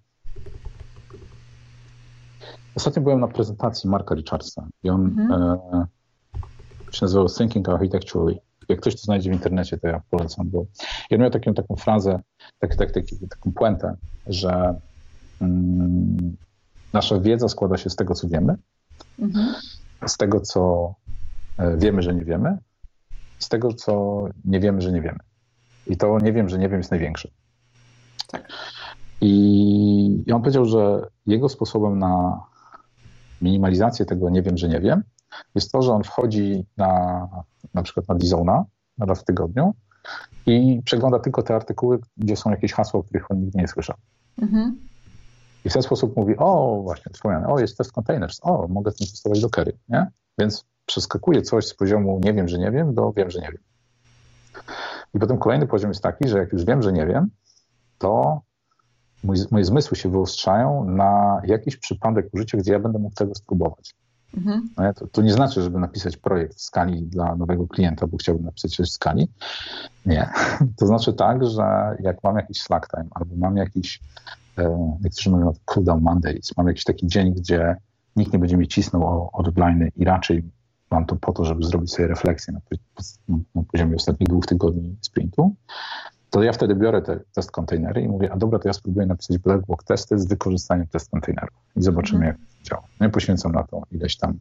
ostatnio byłem na prezentacji Marka Richardsa i on mhm. Się nazywał Thinking Architecturally. Jak ktoś to znajdzie w internecie, to ja polecam, bo ja miał taką, taką frazę, tak, tak, tak, taką puentę, że mm, nasza wiedza składa się z tego, co wiemy, mhm. z tego, co e, wiemy, że nie wiemy, z tego, co nie wiemy, że nie wiemy. I to nie wiem, że nie wiem jest największe. Tak. I, I on powiedział, że jego sposobem na minimalizację tego nie wiem, że nie wiem, jest to, że on wchodzi na na przykład na Dizona raz w tygodniu i przegląda tylko te artykuły, gdzie są jakieś hasła, o których on nigdy nie słyszał. Mhm. I w ten sposób mówi, o właśnie, wspomniane, o jest test containers, o mogę tym testować Dockery, nie? Więc przeskakuje coś z poziomu nie wiem, że nie wiem, do wiem, że nie wiem. I potem kolejny poziom jest taki, że jak już wiem, że nie wiem, to mój, moje zmysły się wyostrzają na jakiś przypadek użycia, gdzie ja będę mógł tego spróbować. Mhm. To, to, nie znaczy, żeby napisać projekt w skali dla nowego klienta, bo chciałbym napisać coś w skali. Nie. To znaczy tak, że jak mam jakiś slack time albo mam jakiś, e, niektórzy mówią cooldown Mondays, mam jakiś taki dzień, gdzie nikt nie będzie mi cisnął o, i raczej mam to po to, żeby zrobić sobie refleksję na, na poziomie ostatnich dwóch tygodni sprintu, to ja wtedy biorę te test kontenery i mówię, a dobra, to ja spróbuję napisać black box testy z wykorzystaniem test kontenerów i zobaczymy, mhm. jak to działa. No i poświęcam na to ileś tam,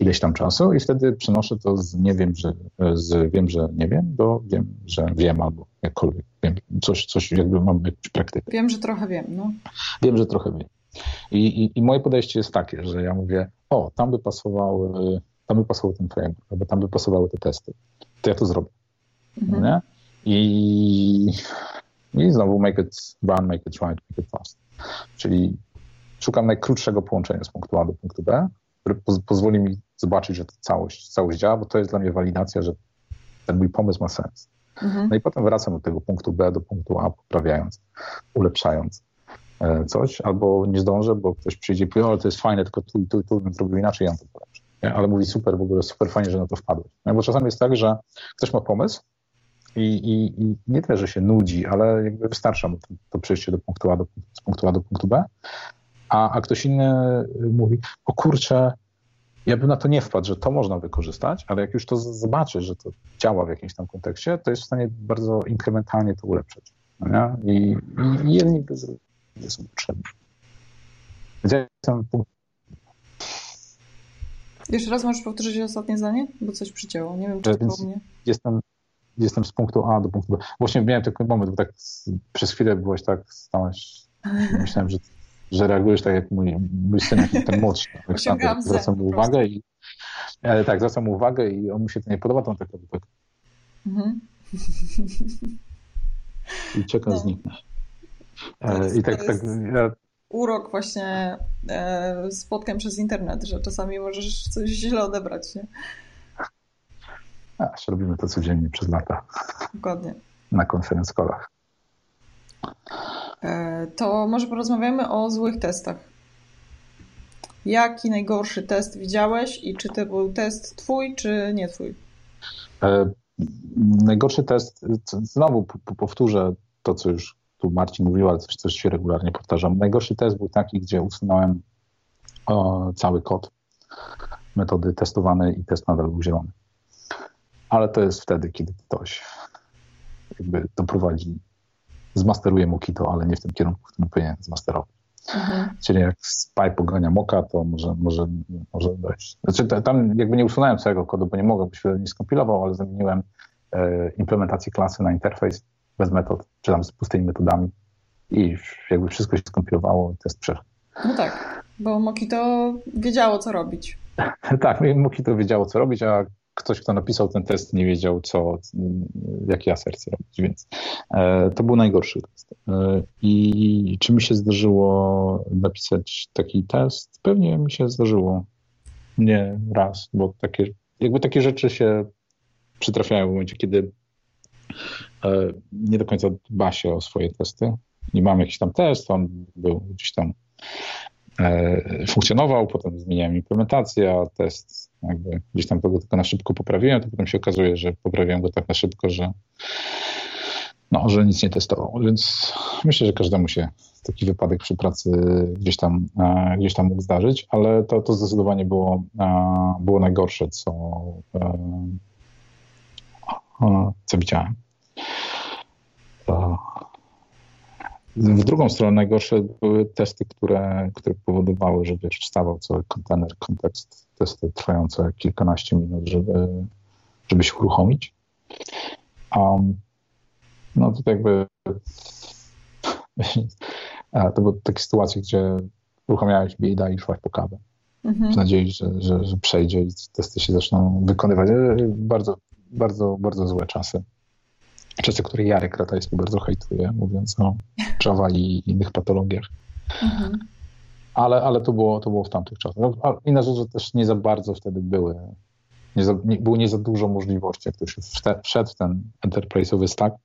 ileś tam czasu i wtedy przenoszę to z nie wiem, że, z wiem, że nie wiem, do wiem, że wiem albo jakkolwiek wiem. Coś, coś jakby mam jakąś praktykę. Wiem, że trochę wiem, no. Wiem, że trochę wiem. I, i, I moje podejście jest takie, że ja mówię, o, tam by pasowały, tam by pasował ten framework, albo tam by pasowały te testy. To ja to zrobię. Mhm. Nie? I, I znowu make it run, make it right, make it fast. Czyli szukam najkrótszego połączenia z punktu A do punktu B, który pozwoli mi zobaczyć, że to całość, całość działa, bo to jest dla mnie walidacja, że ten mój pomysł ma sens. Mhm. No i potem wracam do tego punktu B do punktu A, poprawiając, ulepszając e, coś, albo nie zdążę, bo ktoś przyjdzie i powie, ale to jest fajne, tylko tu i tu i tu bym zrobił inaczej, ja to polepszę. Ale mówi super, w ogóle super fajnie, że na to wpadłeś. No bo czasami jest tak, że ktoś ma pomysł, i, i, i nie tyle, że się nudzi, ale jakby wystarcza mu to, to przejście do punktu A do, z punktu A do punktu B, a, a ktoś inny mówi, o kurczę, ja bym na to nie wpadł, że to można wykorzystać, ale jak już to zobaczy, że to działa w jakimś tam kontekście, to jest w stanie bardzo inkrementalnie to ulepszyć. No I, i, i jedni nie są potrzebni. Więc ja jestem Jeszcze raz możesz powtórzyć ostatnie zdanie? Bo coś przycięło. Nie wiem, czy to po mnie. Jestem jestem z punktu A do punktu B. Właśnie miałem taki moment, bo tak przez chwilę byłaś tak, stałaś, myślałem, że, że reagujesz tak jak mój, mój syn, jak ten młodszy. Tak, zwracam mu uwagę i ale tak, zwracam mu uwagę i on mu się to nie podoba, to on tak robi tak. Mhm. I czeka no. zniknę. E, I tak, tak ja urok właśnie e, spotkań przez internet, że czasami możesz coś źle odebrać, nie? Aż robimy to codziennie przez lata. Dokładnie. Na konferenc kolach. E, to może porozmawiamy o złych testach. Jaki najgorszy test widziałeś i czy to był test twój, czy nie twój? E, najgorszy test, znowu powtórzę to, co już tu Marcin mówił, ale coś, coś się regularnie powtarzam. Najgorszy test był taki, gdzie usunąłem o, cały kod metody testowanej i test nadal był zielony. Ale to jest wtedy, kiedy ktoś jakby doprowadzi, zmasteruje Mokito, ale nie w tym kierunku, w którym powinien zmasterować. Mhm. Czyli jak Spy pogania Moka, to może, może, może dojść. Znaczy, tam jakby nie usunąłem całego kodu, bo nie mogę, bo się nie skompilował, ale zamieniłem e, implementację klasy na interfejs bez metod, czy tam z pustymi metodami i jakby wszystko się skompilowało, test przeszedł. No tak, bo Mokito wiedziało, co robić. tak, Mokito wiedziało, co robić, a ktoś, kto napisał ten test, nie wiedział, co, jakie asercje robić, więc e, to był najgorszy test. E, I czy mi się zdarzyło napisać taki test? Pewnie mi się zdarzyło. Nie raz, bo takie, jakby takie rzeczy się przytrafiają w momencie, kiedy e, nie do końca dba się o swoje testy. Nie mam jakiś tam test, on był gdzieś tam funkcjonował, potem zmieniałem implementację, a test jakby gdzieś tam tego tylko na szybko poprawiłem, to potem się okazuje, że poprawiłem go tak na szybko, że no, że nic nie testował. Więc myślę, że każdemu się taki wypadek przy pracy gdzieś tam, e, gdzieś tam mógł zdarzyć, ale to, to zdecydowanie było, e, było najgorsze, co, co widziałem. W drugą stronę najgorsze były testy, które, które powodowały, że wiesz, wstawał cały kontener, kontekst, testy trwające kilkanaście minut, żeby, żeby się uruchomić. Um, no to jakby to były takie sytuacje, gdzie uruchamiałeś bieda i szłaś po kawę. Mhm. W nadziei, że, że, że przejdzie i testy się zaczną wykonywać. Bardzo, bardzo, bardzo złe czasy czasy, które Jarek Ratajski bardzo hejtuje, mówiąc o Java i innych patologiach. Mhm. Ale, ale to, było, to było w tamtych czasach. No, inna rzecz, że też nie za bardzo wtedy były, nie za, nie, było nie za dużo możliwości, jak ktoś wszedł w ten enterprise'owy stack,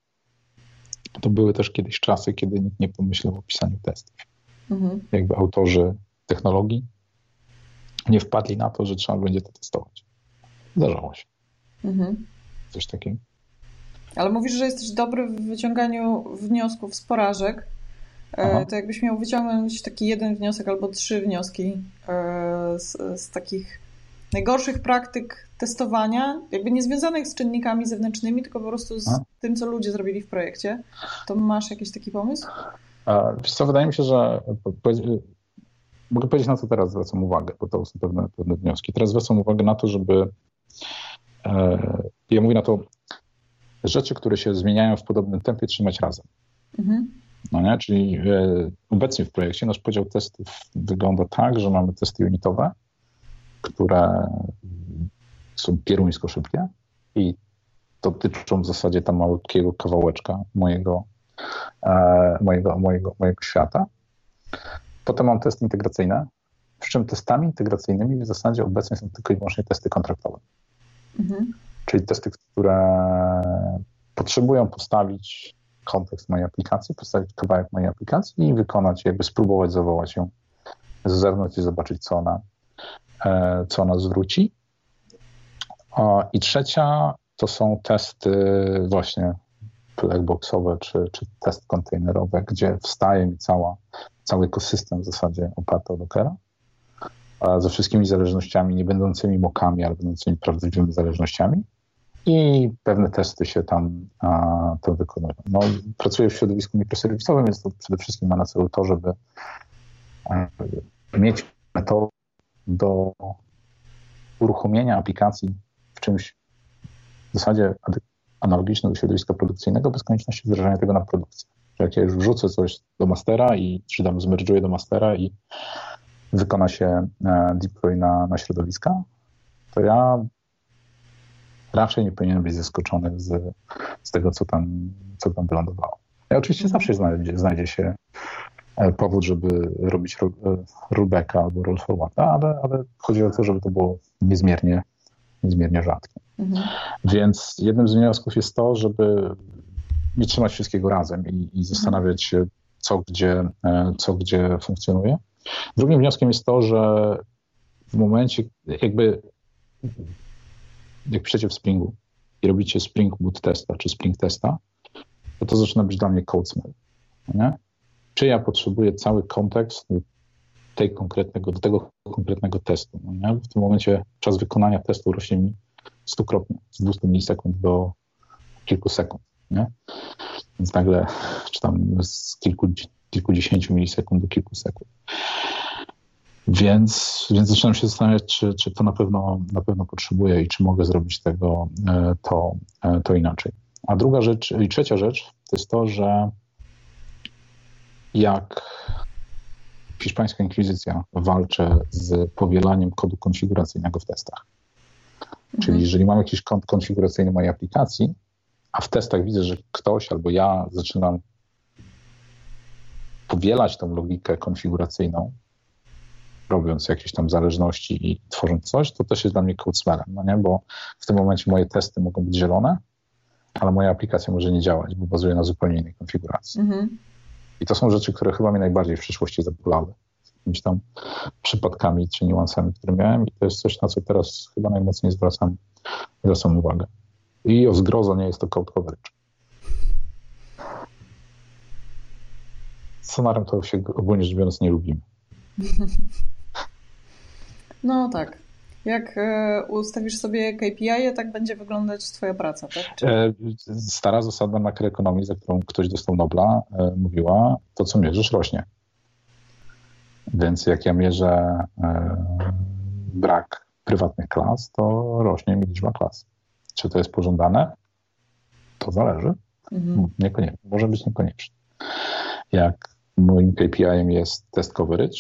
to były też kiedyś czasy, kiedy nikt nie pomyślał o pisaniu testów. Mhm. Jakby autorzy technologii nie wpadli na to, że trzeba będzie to testować. Zdarzało się. Mhm. Coś takiego. Ale mówisz, że jesteś dobry w wyciąganiu wniosków z porażek. E, Aha. To jakbyś miał wyciągnąć taki jeden wniosek albo trzy wnioski e, z, z takich najgorszych praktyk testowania, jakby nie związanych z czynnikami zewnętrznymi, tylko po prostu z Aha. tym, co ludzie zrobili w projekcie, to masz jakiś taki pomysł? Wiesz co, wydaje mi się, że mogę powiedzieć na co teraz zwracam uwagę, bo to są pewne, pewne wnioski. Teraz zwracam uwagę na to, żeby e, ja mówię na to, rzeczy, które się zmieniają w podobnym tempie, trzymać razem. Mhm. No nie? Czyli e, obecnie w projekcie nasz podział testów wygląda tak, że mamy testy unitowe, które są pieruńsko szybkie i dotyczą w zasadzie tam malutkiego kawałeczka mojego, e, mojego, mojego, mojego świata. Potem mam testy integracyjne, przy czym testami integracyjnymi w zasadzie obecnie są tylko i wyłącznie testy kontraktowe. Mhm czyli testy, które potrzebują postawić kontekst mojej aplikacji, postawić kawałek mojej aplikacji i wykonać, jakby spróbować zawołać ją z zewnątrz i zobaczyć, co ona, e, co ona zwróci. I trzecia to są testy właśnie blackboxowe czy, czy test kontenerowe, gdzie wstaje mi cała, cały ekosystem w zasadzie oparty o Dockera ze wszystkimi zależnościami, nie będącymi mokami, ale będącymi prawdziwymi zależnościami i pewne testy się tam, a, tam wykonują. No, pracuję w środowisku mikroserwisowym, więc to przede wszystkim ma na celu to, żeby a, mieć metodę do uruchomienia aplikacji w czymś w zasadzie analogicznym do środowiska produkcyjnego bez konieczności wdrażania tego na produkcję. Jak ja już wrzucę coś do mastera i czy tam zmerdżuję do mastera i wykona się e, deploy na, na środowiska, to ja raczej nie powinien być zaskoczony z, z tego, co tam, co tam wylądowało. I oczywiście zawsze znajdzie, znajdzie się powód, żeby robić Rubeka albo roll forwarda, ale, ale chodzi o to, żeby to było niezmiernie, niezmiernie rzadkie. Mhm. Więc jednym z wniosków jest to, żeby nie trzymać wszystkiego razem i, i zastanawiać się, co gdzie, co gdzie funkcjonuje. Drugim wnioskiem jest to, że w momencie, jakby jak piszecie w Springu i robicie Spring Boot testa czy Spring testa, to to zaczyna być dla mnie code smell. Nie? Czy ja potrzebuję cały kontekst do, tej konkretnego, do tego konkretnego testu. Nie? W tym momencie czas wykonania testu rośnie mi stukrotnie, z 200 milisekund do kilku sekund. Nie? Więc nagle, czy tam z kilku, kilkudziesięciu milisekund do kilku sekund. Więc, więc zaczynam się zastanawiać, czy, czy to na pewno, na pewno potrzebuję i czy mogę zrobić tego e, to, e, to inaczej. A druga rzecz, i trzecia rzecz, to jest to, że jak hiszpańska inkwizycja walczy z powielaniem kodu konfiguracyjnego w testach. Mhm. Czyli jeżeli mam jakiś kod konfiguracyjny mojej aplikacji, a w testach widzę, że ktoś albo ja zaczynam powielać tą logikę konfiguracyjną, robiąc jakieś tam zależności i tworząc coś, to też jest dla mnie code smelem, no nie? Bo w tym momencie moje testy mogą być zielone, ale moja aplikacja może nie działać, bo bazuje na zupełnie innej konfiguracji. Mhm. I to są rzeczy, które chyba mnie najbardziej w przyszłości zabolały. Jakimiś tam przypadkami czy niuansami, które miałem i to jest coś, na co teraz chyba najmocniej zwracam, zwracam uwagę. I o zgrozo nie jest to code coverage. Sonarem to się ogólnie rzecz biorąc nie lubimy. No tak. Jak e, ustawisz sobie KPI, tak będzie wyglądać Twoja praca, tak? E, stara zasada makroekonomii, za którą ktoś dostał Nobla, e, mówiła, to co mierzysz rośnie. Więc jak ja mierzę brak prywatnych klas, to rośnie mi liczba klas. Czy to jest pożądane? To zależy. Mhm. Niekoniecznie. Może być niekoniecznie. Jak moim KPI jest test coverage,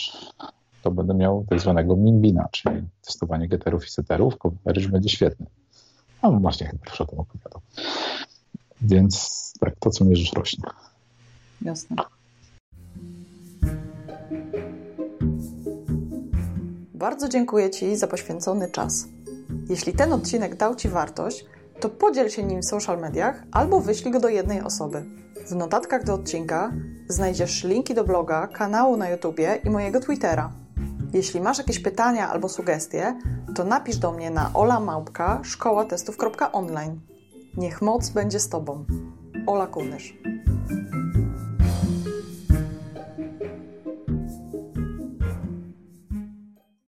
to będę miał tak zwanego minbina, czyli testowanie getterów i setterów. Coverage będzie świetny. No, właśnie chyba już o tym opowiadał. Więc tak, to co mierzysz rośnie. Jasne. Bardzo dziękuję Ci za poświęcony czas. Jeśli ten odcinek dał Ci wartość, to podziel się nim w social mediach albo wyślij go do jednej osoby. W notatkach do odcinka znajdziesz linki do bloga, kanału na YouTubie i mojego Twittera. Jeśli masz jakieś pytania albo sugestie, to napisz do mnie na olamałpka szkołatestów.online. Niech moc będzie z Tobą. Ola Kunysz.